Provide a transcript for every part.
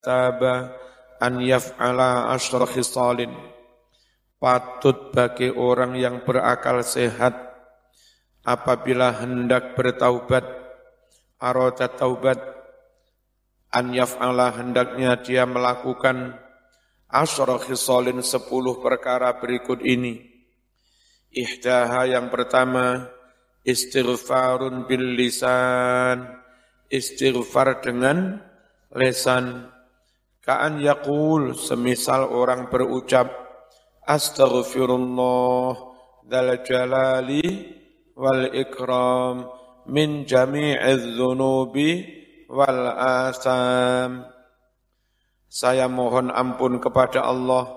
taba an yaf'ala asyra khisalin. Patut bagi orang yang berakal sehat apabila hendak bertaubat arada taubat an yaf'ala hendaknya dia melakukan asyra khisalin sepuluh perkara berikut ini. Ihdaha yang pertama istighfarun bil lisan istighfar dengan lesan Ka'an yakul semisal orang berucap Astaghfirullah dal jalali wal ikram min jami'iz dhunubi wal asam Saya mohon ampun kepada Allah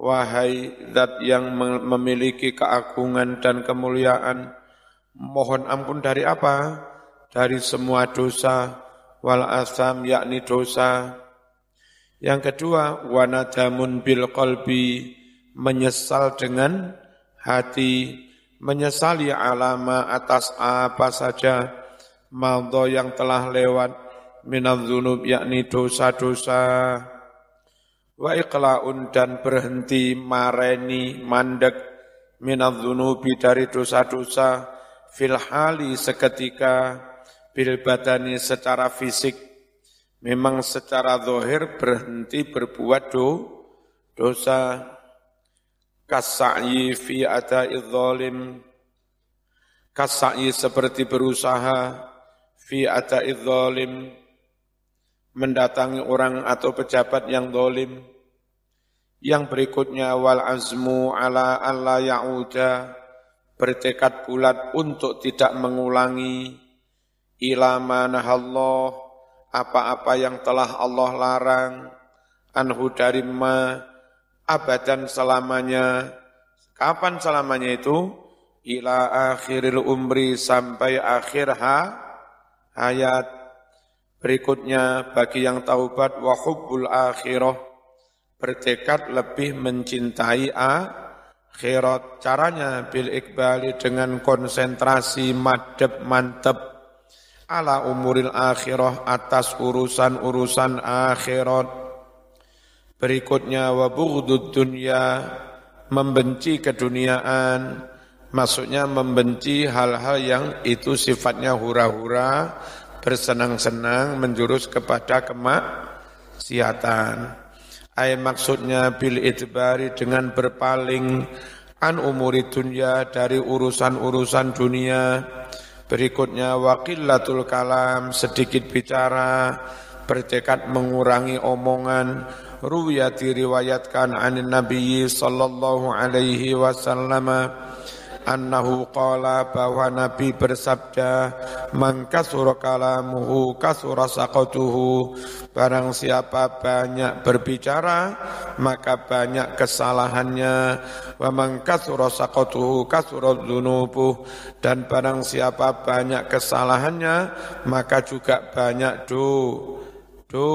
Wahai zat yang memiliki keagungan dan kemuliaan Mohon ampun dari apa? Dari semua dosa wal asam yakni dosa yang kedua, wanadamun bil qalbi, menyesal dengan hati, menyesali alama atas apa saja maldo yang telah lewat minal dzunub yakni dosa-dosa. Wa iqlaun dan berhenti mareni mandek minal dzunubi dari dosa-dosa fil hali seketika bil badani secara fisik memang secara zahir berhenti berbuat do, dosa. Kasai fi ada'i zalim. Kasai seperti berusaha fi ada'i zalim. Mendatangi orang atau pejabat yang zalim. Yang berikutnya wal azmu ala alla ya'uda. Bertekad bulat untuk tidak mengulangi. Ilama nahallah apa-apa yang telah Allah larang anhu dari ma abadan selamanya. Kapan selamanya itu? Ila akhiril umri sampai akhir ha, hayat. Berikutnya bagi yang taubat wa hubbul akhirah. Bertekad lebih mencintai akhirat. Caranya bil ikbali dengan konsentrasi madep mantep ala umuril akhirah atas urusan-urusan akhirat. Berikutnya wa bughdud dunya membenci keduniaan, maksudnya membenci hal-hal yang itu sifatnya hura-hura, bersenang-senang menjurus kepada kemaksiatan. Ay maksudnya bil itbari dengan berpaling an umuri dunya dari urusan-urusan dunia Berikutnya wakilatul kalam, sedikit bicara, bertekad mengurangi omongan. Ruwiyat diriwayatkan an Nabi sallallahu alaihi wasallam annahu qala bahwa Nabi bersabda man kasura kalamuhu kasura saqatuhu. Barang siapa banyak berbicara maka banyak kesalahannya. Wa man kasura saqatuhu kasura dzunubuh dan barang siapa banyak kesalahannya maka juga banyak do do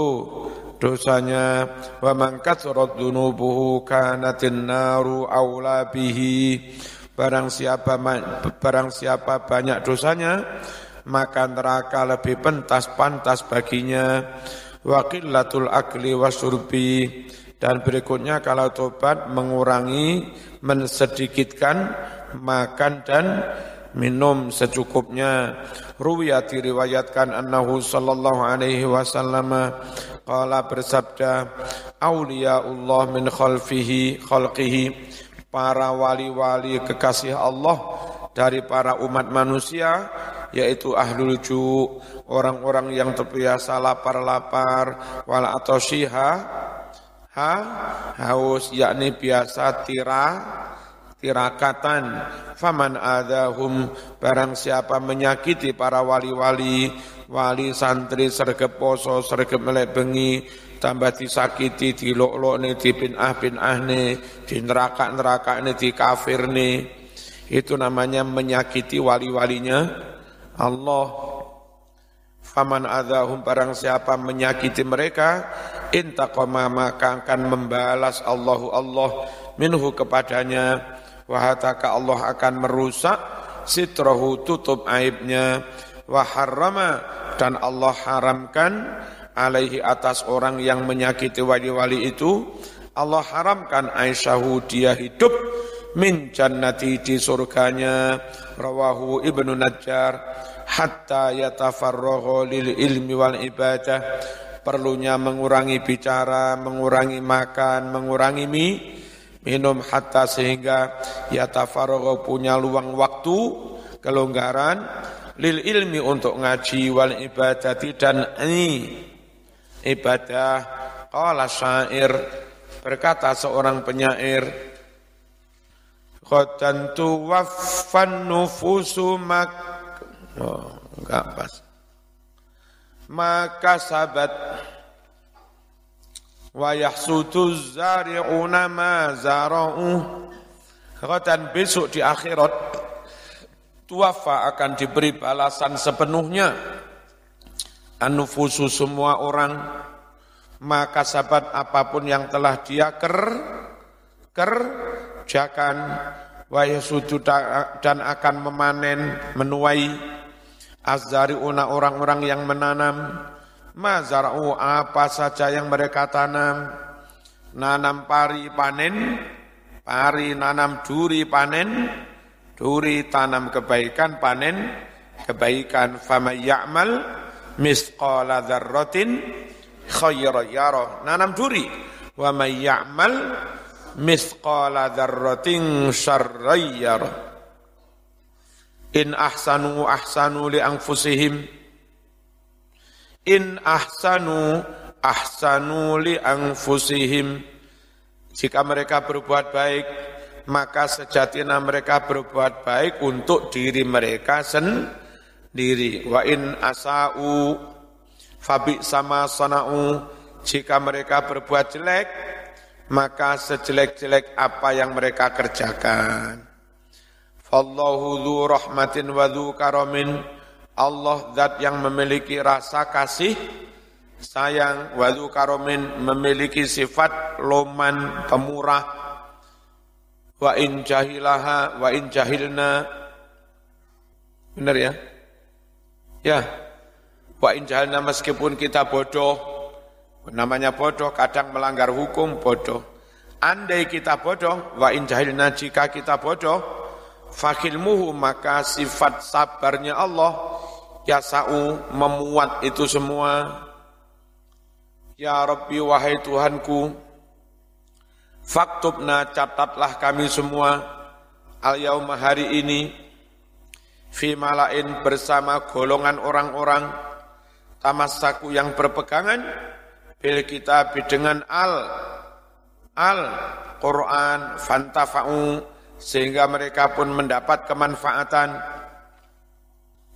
dosanya. Wa man kasura dzunubuhu kanatin naru aula bihi Barang siapa barang siapa banyak dosanya, maka neraka lebih pentas pantas baginya. Wakilatul akli wasurbi dan berikutnya kalau tobat mengurangi, mensedikitkan makan dan minum secukupnya. Ruwiyat diriwayatkan annahu sallallahu alaihi wasallam qala bersabda Allah min khalfihi khalqihi para wali-wali kekasih Allah dari para umat manusia yaitu ahlul ju orang-orang yang terbiasa lapar-lapar wala atau syiha ha haus yakni biasa tira tirakatan. Faman adahum barang siapa menyakiti para wali-wali wali santri sergep poso sergep melek bengi tambah disakiti, di dilok-lok bin ah nih, di neraka-neraka nih, di kafir nih. Itu namanya menyakiti wali-walinya Allah. Faman adahum barang siapa menyakiti mereka, intaqama maka akan membalas Allahu Allah minhu kepadanya. Wahataka Allah akan merusak sitrahu tutup aibnya. Waharrama dan Allah haramkan alaihi atas orang yang menyakiti wali-wali itu Allah haramkan Aisyah dia hidup min jannati di surganya rawahu Ibnu Najjar hatta yatafarragha lil ilmi wal ibadah. Perlunya mengurangi bicara mengurangi makan mengurangi mie minum hatta sehingga yatafarragha punya luang waktu kelonggaran. Lil ilmi untuk ngaji wal ibadati dan ini ibadah. Qala syair. Berkata seorang penyair, Khotantu waffan nufusu mak... Oh, enggak pas. Maka sabat wa yahsudu zari'una ma zara'u. Khotan besok di akhirat tuafa akan diberi balasan sepenuhnya anufusu semua orang. Maka sahabat apa pun yang telah dia ker kerjakan. Wa dan akan memanen menuai. Una orang-orang yang menanam. Mazara'u apa saja yang mereka tanam. Nanam pari panen pari nanam duri panen. Duri tanam kebaikan panen kebaikan. Fama ya'mal misqala dzarratin khayra yara. Nanam duri. Wa may ya'mal mithqala dzarratin syarran yara. In ahsanu ahsanu li anfusihim. In ahsanu ahsanu li anfusihim. Jika mereka berbuat baik maka sejatinya mereka berbuat baik untuk diri mereka sendiri wa in asau Fabi sama sana'u, jika mereka berbuat jelek, maka sejelek-jelek apa yang mereka kerjakan. Fallahu dhu rahmatin wa dhu karamin, Allah zat yang memiliki rasa kasih, sayang, wa dhu karamin, memiliki sifat loman, pemurah, wa in jahilaha, wa in jahilna, benar ya? Ya, Wa in meskipun kita bodoh, namanya bodoh kadang melanggar hukum bodoh. Andai kita bodoh, wa in jahilna jika kita bodoh, fakilmuhu maka sifat sabarnya Allah yasa'u memuat itu semua. Ya Rabbi wahai Tuhanku, faktubna catatlah kami semua al yauma hari ini fi malain bersama golongan orang-orang tamassaku yang berpegangan bil kitab dengan al al Quran fantafa'u sehingga mereka pun mendapat kemanfaatan.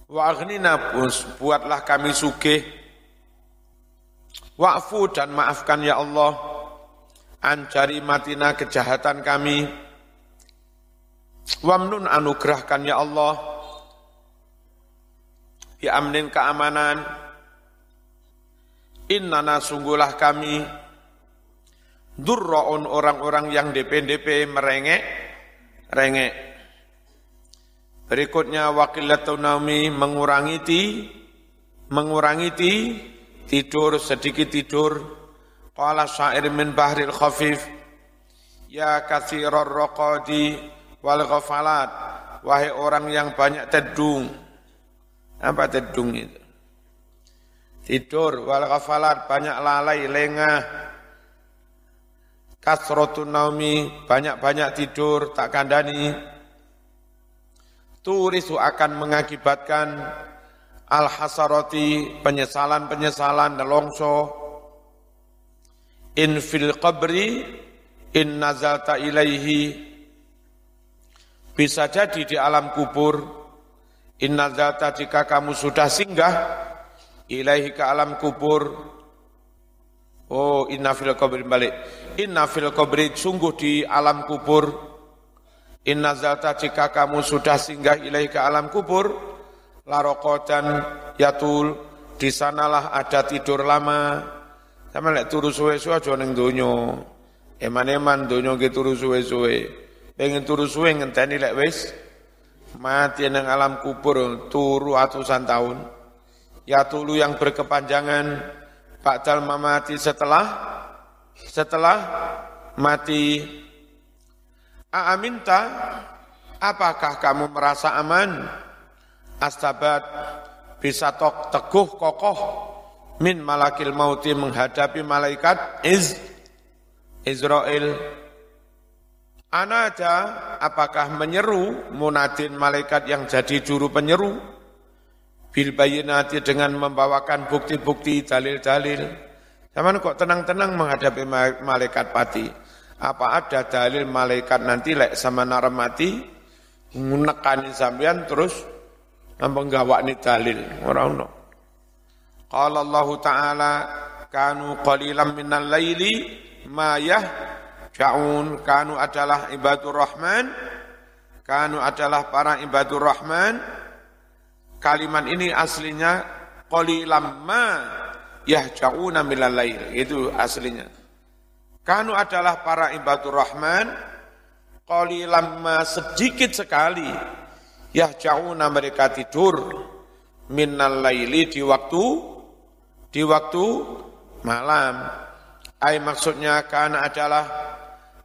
Wa aghnina buatlah kami sugih. Wa'fu dan maafkan ya Allah ancari matina kejahatan kami. Wamnun anugerahkan ya Allah bi amnin keamanan Innana sungguhlah kami durraun orang-orang yang DP-DP merengek, rengek. Berikutnya wakilatun naumi mengurangi ti, mengurangi ti, tidur sedikit tidur. Qala syair min bahril khafif, ya kathirar raqadi wal ghafalat, wahai orang yang banyak tedung. Apa tedung itu? tidur wal ghafalat banyak lalai lengah. Kasrotun naumi banyak-banyak tidur tak kandani turisu akan mengakibatkan al hasaroti penyesalan-penyesalan longso in fil qabri in nazalta ilaihi. Bisa jadi di alam kubur in nazalta jika kamu sudah singgah ilaihi ke alam kubur. Oh inna fil qabri balik. Inna fil qabri sungguh di alam kubur. Inna zalta jika kamu sudah singgah ilaihi ke alam kubur larokodan yatul di sanalah ada tidur lama. Sama lek turu suwe-suwe aja ning donya. Eman-eman donya ki turu suwe-suwe. Pengen turu suwe ngenteni lek wis mati nang alam kubur turu atusan tahun. Ya tulu yang berkepanjangan ba'dal mamati setelah setelah mati. Aaminta apakah kamu merasa aman? Astabat bisa tok teguh kokoh. Min malakil mauti menghadapi malaikat iz Israel Anada apakah menyeru munadin malaikat yang jadi juru penyeru bil bayinati dengan membawakan bukti-bukti dalil-dalil. Zaman kok tenang-tenang menghadapi malaikat pati. Apa ada dalil malaikat nanti lek sama nara mati menekani sampean terus nampak ni dalil orang no. Qala Allah Ta'ala kanu qalilan minal laili ma yahja'un kanu adalah ibadur rahman kanu adalah para ibadur rahman Kalimat ini aslinya qalilam ma yahja'una minal lail. Itu aslinya. Kanu adalah para ibadur rahman qalilam ma sedikit sekali yahja'una mereka tidur minal laili di waktu di waktu malam. Ay maksudnya karena adalah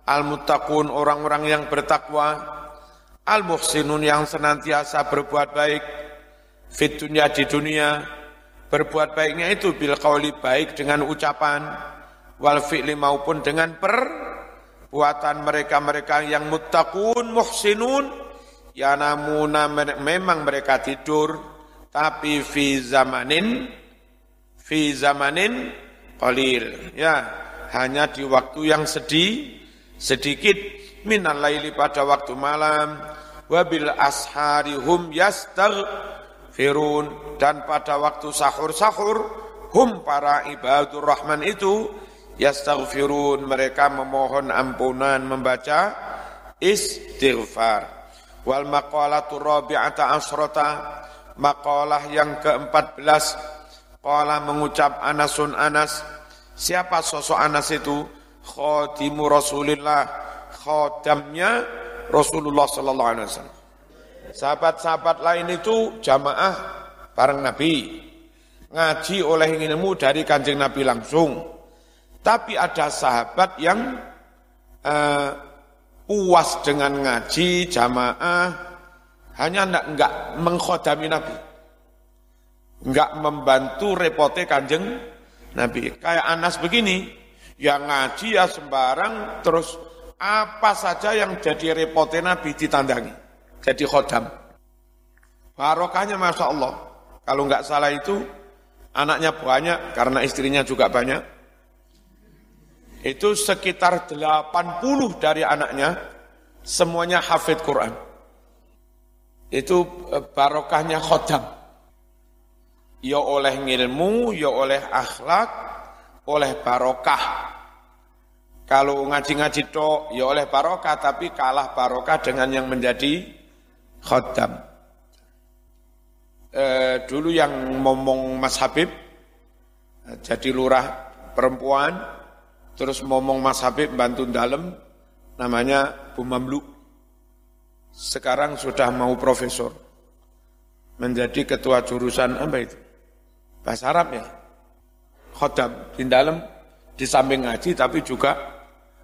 al-muttaqun orang-orang yang bertakwa, al-muhsinun yang senantiasa berbuat baik, fit dunia di dunia. Berbuat baiknya itu bil qauli baik dengan ucapan wal fi'li maupun dengan perbuatan mereka-mereka yang muttaqun muhsinun. Ya namuna memang mereka tidur tapi fi zamanin fi zamanin qalil. Ya hanya di waktu yang sedih sedikit minal laili pada waktu malam wabil ashari hum yastagh Firun dan pada waktu sahur-sahur hum para ibadur rahman itu yastaghfirun mereka memohon ampunan membaca istighfar. Wal maqalatu rabi'ata asrata maqalah yang ke-14 qala mengucap Anasun Anas siapa sosok Anas itu khatimu Rasulillah khatamnya Rasulullah sallallahu alaihi wasallam Sahabat-sahabat lain itu jamaah bareng Nabi. Ngaji oleh ilmu dari kanjeng Nabi langsung. Tapi ada sahabat yang uh, puas dengan ngaji jamaah hanya enggak, enggak mengkhodami Nabi. Enggak membantu repote kanjeng Nabi. Kayak Anas begini, yang ngaji ya sembarang terus apa saja yang jadi repote Nabi ditandangi jadi khodam. Barokahnya Masya Allah. Kalau nggak salah itu anaknya banyak karena istrinya juga banyak. Itu sekitar 80 dari anaknya semuanya hafid Quran. Itu e, barokahnya khodam. Ya oleh ilmu, ya oleh akhlak, oleh barokah. Kalau ngaji-ngaji tok, ya oleh barokah, tapi kalah barokah dengan yang menjadi khaddam. E, dulu yang ngomong Mas Habib, jadi lurah perempuan, terus ngomong Mas Habib bantu dalam, namanya Bu Mamlu. Sekarang sudah mau profesor, menjadi ketua jurusan apa itu? Bahasa Arab ya? Khodam, di dalam, di samping ngaji tapi juga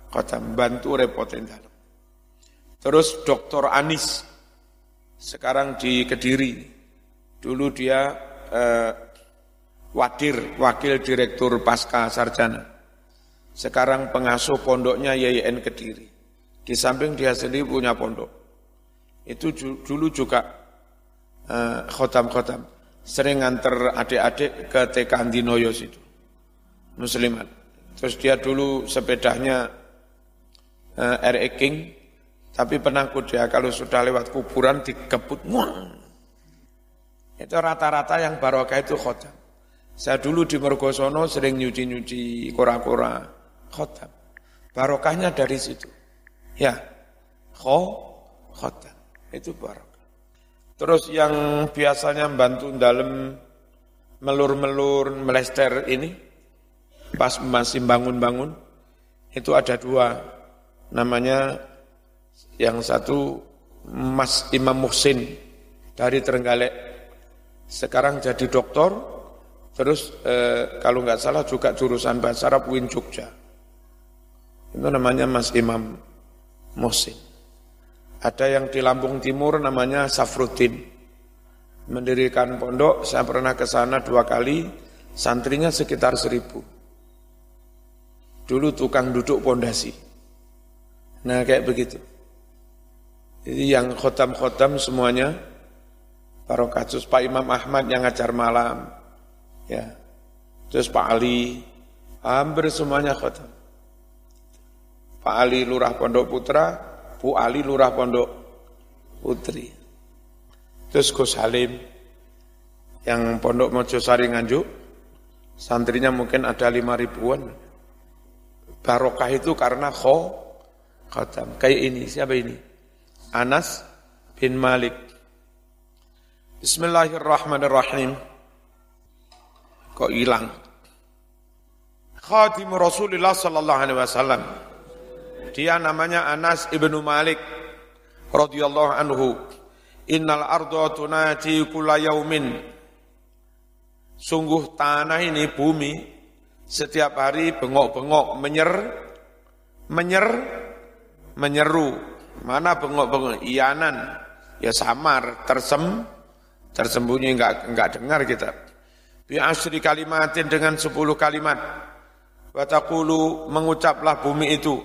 khodam, bantu repotin dalam. Terus Dr. Anis, sekarang di Kediri. Dulu dia eh, wadir, wakil direktur pasca sarjana. Sekarang pengasuh pondoknya YIN Kediri. Di samping dia sendiri punya pondok. Itu dulu juga eh, khotam-khotam. Sering nganter adik-adik ke TK Andinoyos itu. Muslimat. Terus dia dulu sepedanya eh, R.E. King, tapi penakut dia kalau sudah lewat kuburan dikeput muang. Itu rata-rata yang barokah itu khotam. Saya dulu di Mergosono sering nyuci-nyuci kora-kora khotam. Barokahnya dari situ. Ya, kho, khotam. Itu barokah. Terus yang biasanya bantu dalam melur-melur, melester ini, pas masih bangun-bangun, itu ada dua. Namanya yang satu Mas Imam Muhsin dari Trenggalek. Sekarang jadi doktor, Terus eh, kalau nggak salah juga jurusan bahasa Arab Win Jogja. Itu namanya Mas Imam Musin. Ada yang di Lampung Timur namanya Safruddin. Mendirikan pondok, saya pernah ke sana dua kali, santrinya sekitar seribu. Dulu tukang duduk pondasi. Nah kayak begitu. Jadi yang khotam-khotam semuanya, kasus Pak Imam Ahmad yang ngajar malam, ya terus Pak Ali hampir semuanya khotam Pak Ali Lurah Pondok Putra Bu Ali Lurah Pondok Putri terus Gus Halim yang Pondok Mojosari Nganjuk santrinya mungkin ada lima ribuan barokah itu karena kho khatam kayak ini siapa ini Anas bin Malik Bismillahirrahmanirrahim kok hilang. Khadim Rasulullah sallallahu alaihi wasallam. Dia namanya Anas ibnu Malik radhiyallahu anhu. Innal arda tunati kulla yaumin. Sungguh tanah ini bumi setiap hari bengok-bengok menyer menyer menyeru. Mana bengok-bengok iyanan ya samar tersem tersembunyi enggak enggak dengar kita bi asri kalimatin dengan sepuluh kalimat. Watakulu mengucaplah bumi itu.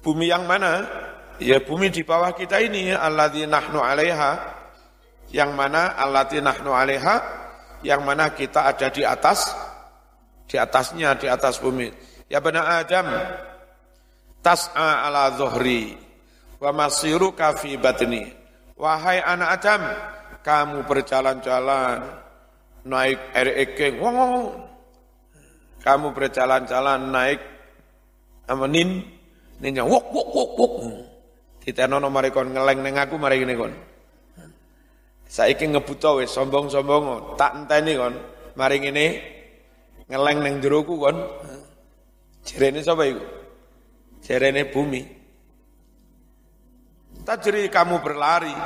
Bumi yang mana? Ya bumi di bawah kita ini alladzi nahnu 'alaiha. Yang mana alladzi nahnu 'alaiha yang mana kita ada di atas di atasnya di atas bumi. Ya benar Adam tas'a ala zuhri wa masiruka fi batni. Wahai anak Adam, kamu berjalan-jalan naik ekeng, wong, kamu berjalan-jalan naik amanin, ninja wok wok wok wok. Ditenono mari kon ngeleng neng aku mari ngene kon. Saiki ngebuta wis sombong-sombong tak enteni kon. Mari ngene ngeleng neng jeroku kon. Jerene sapa iku? Jerene bumi. Tajri kamu berlari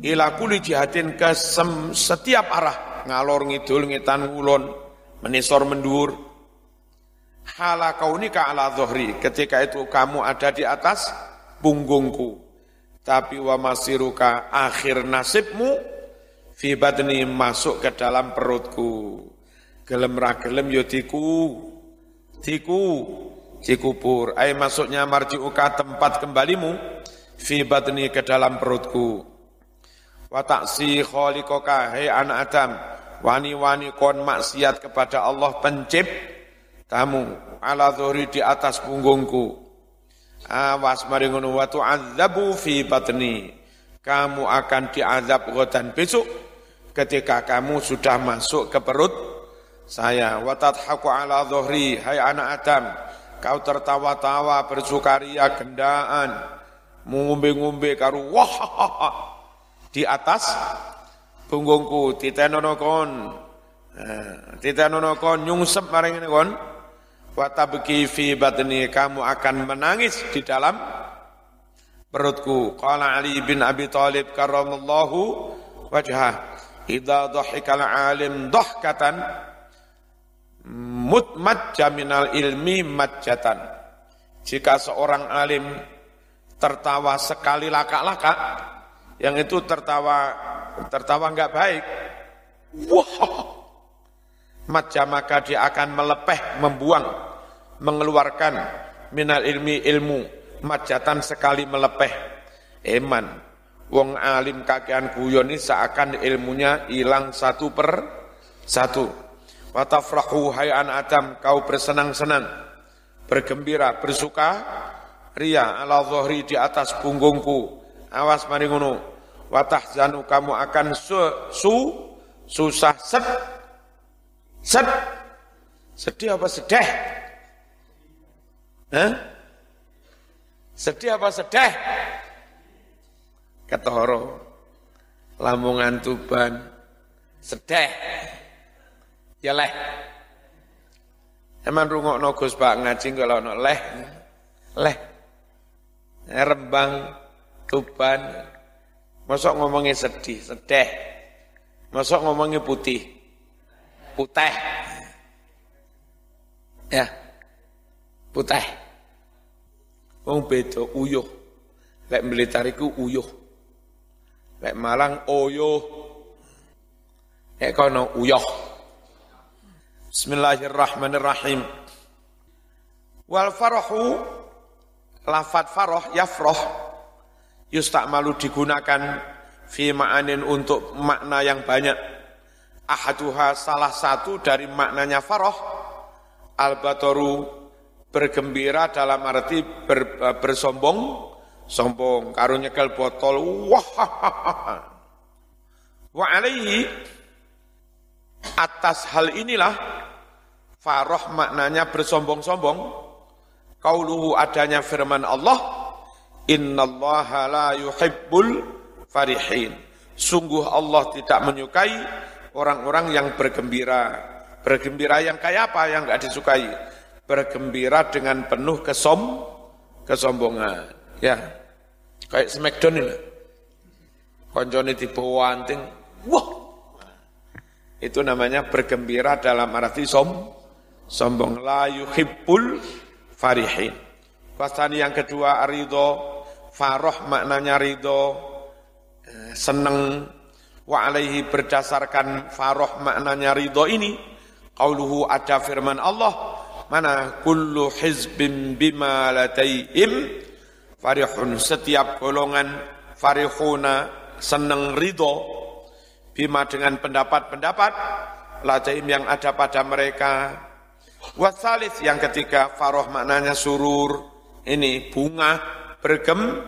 ila kuli ke setiap arah ngalor ngidul ngetan ulon menisor mendur hala kaunika ala zohri ketika itu kamu ada di atas punggungku tapi wa masiruka akhir nasibmu fi badni masuk ke dalam perutku gelem ra gelem yo diku. Diku. Dikubur. Ay masuknya marjiuka tempat kembalimu fi badni ke dalam perutku. Wa taksi khaliqaka hai anak Adam wani-wani kon maksiat kepada Allah pencip tamu ala dhuhri di atas punggungku. Awas mari ngono wa tu'adzabu fi batni. Kamu akan diazab godan besok ketika kamu sudah masuk ke perut saya wa tadhaku ala dhuhri hai anak Adam. Kau tertawa-tawa bersukaria gendaan. Ngumbe-ngumbe karu wah di atas punggungku titenono kon nah, titenono kon nyungsep maring ini kon. Watabki fi batni kamu akan menangis di dalam perutku. Qala ali bin abi thalib karramallahu wajhah. Idza dhahikal alim dhahkatan mutmajja minal ilmi majjatan jika seorang alim tertawa sekali laka-laka yang itu tertawa tertawa enggak baik. Wah, macam maka dia akan melepeh, membuang, mengeluarkan minal ilmi ilmu, majatan sekali melepeh. Eman, wong alim kakean guyon ini seakan ilmunya hilang satu per satu. Watafrahu hai an adam, kau bersenang-senang, bergembira, bersuka, ria ala zohri di atas punggungku. Awas mari ngono. Watahzanu kamu akan su, su susah set set. Sedih apa sedih? Hah? sedih apa sedih? Ketoro lamungan tuban sedih ya leh Emang rungok nogus Pak ngaji kalau no leh, leh, Rembang, Tuban, Masuk ngomongnya sedih, sedih. Masuk ngomongnya putih. putih. Ya. Putih. Wong beda uyuh. Lek Blitar iku uyuh. Lek Malang oyuh. Lek kono uyuh. Bismillahirrahmanirrahim. Wal farahu lafat faroh yafroh yustakmalu digunakan fi ma'anin untuk makna yang banyak. Ahaduha salah satu dari maknanya faroh al-batoru bergembira dalam arti ber, bersombong, sombong, karo nyekel botol, wah, wa alaihi atas hal inilah faroh maknanya bersombong-sombong, kauluhu adanya firman Allah, innallaha la yuhibbul farihin. Sungguh Allah tidak menyukai orang-orang yang bergembira. Bergembira yang kayak apa yang enggak disukai? Bergembira dengan penuh kesom kesombongan. Ya. Kayak Smackdown ini. Koncone dibawanting. Wah. Itu namanya bergembira dalam arti som sombong. La yuhibbul farihin. Pasani yang kedua arido faroh maknanya ridho. Seneng. Wa alaihi berdasarkan faroh maknanya ridho ini qauluhu ada firman Allah mana kullu hizbin bima lataihim farihun. Setiap golongan farihuna seneng ridho bima dengan pendapat-pendapat lataim yang ada pada mereka wasalis yang ketiga faroh maknanya surur ini bunga bergem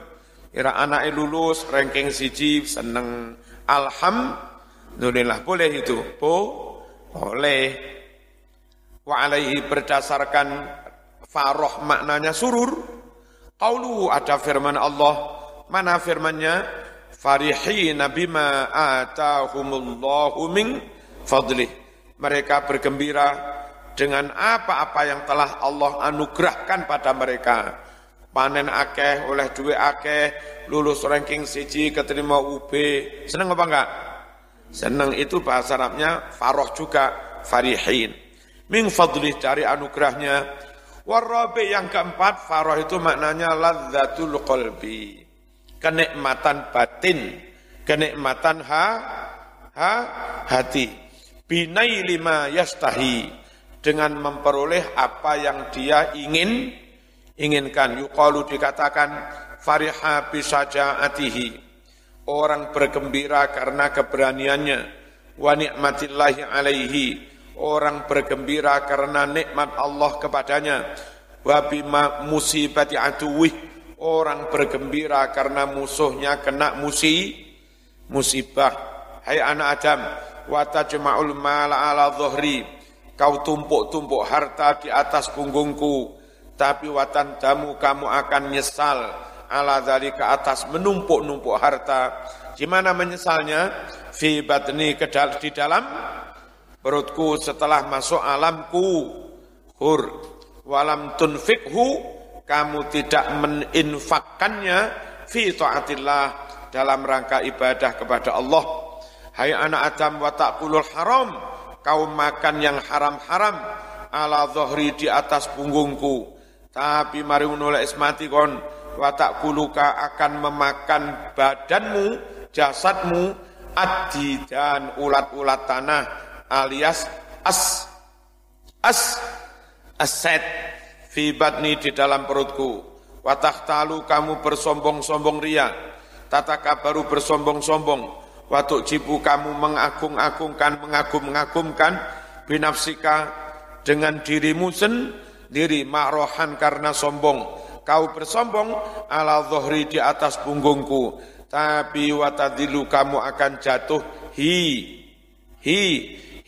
Ira anak lulus ranking siji seneng. Alhamdulillah boleh itu? Po boleh. Wa alaihi berdasarkan faroh maknanya surur qaulu ada firman Allah. Mana firmannya? Farihina bima atahumullahu min fadlih. Mereka bergembira dengan apa-apa yang telah Allah anugerahkan pada mereka panen akeh, oleh duit akeh, lulus ranking siji, keterima UB, seneng apa enggak? Seneng itu bahasa Arabnya faroh juga, farihin. Min fadlih dari anugerahnya. Warabi yang keempat, faroh itu maknanya ladzatul qalbi. Kenikmatan batin, kenikmatan ha, ha hati. Binai lima yastahi dengan memperoleh apa yang dia ingin inginkan. Yuqalu dikatakan fariha bisajaatihi orang bergembira karena keberaniannya. Wa nikmatillahi alaihi. Orang bergembira karena nikmat Allah kepadanya. Wa bima musibati aduwih orang bergembira karena musuhnya kena musi musibah. Hai anak Adam wa tajma'ul mala ala dhuhri kau tumpuk-tumpuk harta di atas punggungku tapi watan damu kamu akan nyesal ala dari ke atas menumpuk-numpuk harta. Gimana menyesalnya? Fi batni di dalam perutku setelah masuk alamku hur walam tunfikhu kamu tidak meninfakkannya fi taatillah dalam rangka ibadah kepada Allah. Hai anak Adam wa taqulul haram, kau makan yang haram-haram ala zohri di atas punggungku. Tapi mari menolak ismati kon. Watak kuluka akan memakan badanmu, jasadmu, adi dan ulat-ulat tanah alias as as aset fi batni di dalam perutku. Watak talu kamu bersombong-sombong ria, tata kabaru bersombong-sombong, watuk cipu kamu mengagung-agungkan, mengagum-agumkan, binafsika dengan dirimu sendiri diri makrohan karena sombong. Kau bersombong ala zohri di atas punggungku. Tapi watadilu kamu akan jatuh hi hi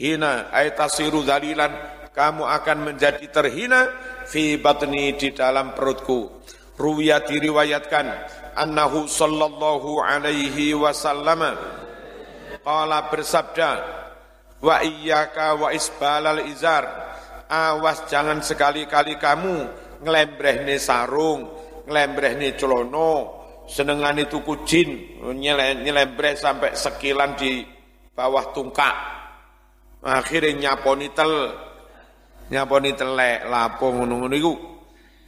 hina aitasiru dalilan kamu akan menjadi terhina fi batni di dalam perutku. Ruwiyah diriwayatkan annahu sallallahu alaihi wasallam qala bersabda wa iyyaka wa isbalal izar awas jangan sekali-kali kamu ngelembrehne sarung, ngelembrehne celono, senengan itu kujin, nyelembreh sampai sekilan di bawah tungkak. Akhirnya nyaponi tel nyaponi telek lapo iku.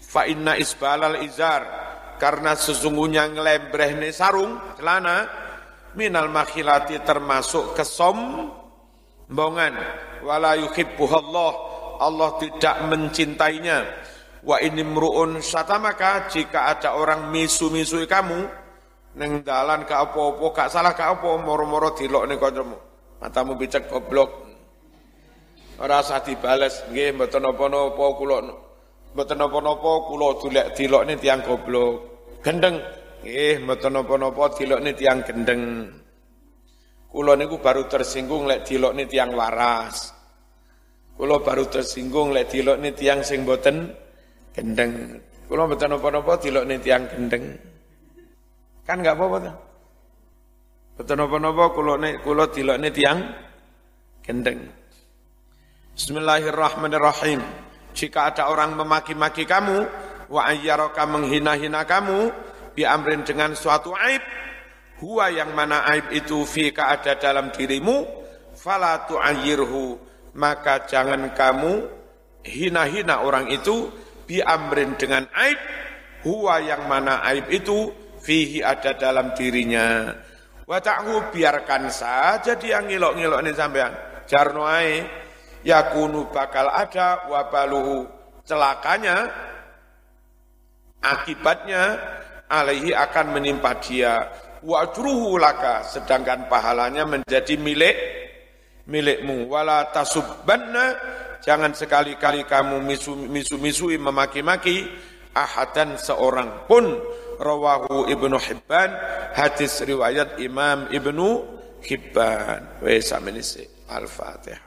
Fa inna isbalal izar karena sesungguhnya nglembrehne sarung celana minal makhilati termasuk kesombongan. Wala yuhibbuhallah Allah tidak mencintainya. Wa ini mruun satamaka jika ada orang misu-misui kamu neng dalan ke apa-apa gak salah ke apa moro-moro dilok ning kancamu. Matamu picek goblok. Ora usah dibales nggih mboten napa-napa kula mboten napa-napa kula dilek dilokne tiang goblok. Gendeng nggih mboten napa-napa dilokne tiang gendeng. Kula niku baru tersinggung lek dilokne tiang waras. Kula baru tersinggung lek dilokne tiang sing mboten gendeng. Kula mboten napa-napa dilokne tiang gendeng. Kan enggak apa-apa tuh Betul napa-napa kula nek kula dilokne tiang gendeng. Bismillahirrahmanirrahim. Jika ada orang memaki-maki kamu, wa ayyaraka menghina-hina kamu, bi amrin dengan suatu aib, huwa yang mana aib itu fika ada dalam dirimu, fala tu'ayyirhu, maka jangan kamu hina-hina orang itu, bi amrin dengan aib, huwa yang mana aib itu fihi ada dalam dirinya. Wa ta'hu biarkan saja dia ngilok-ngilok ini sampean. Jarno ae yakunu bakal ada wabaluhu celakanya akibatnya alaihi akan menimpa dia. Wa laka sedangkan pahalanya menjadi milik milikmu. Wala tasubbanna jangan sekali-kali kamu misu-misui memaki-maki ahadan seorang pun. Rawahu Ibnu Hibban hadis riwayat Imam Ibnu Hibban. Wa Al-Fatihah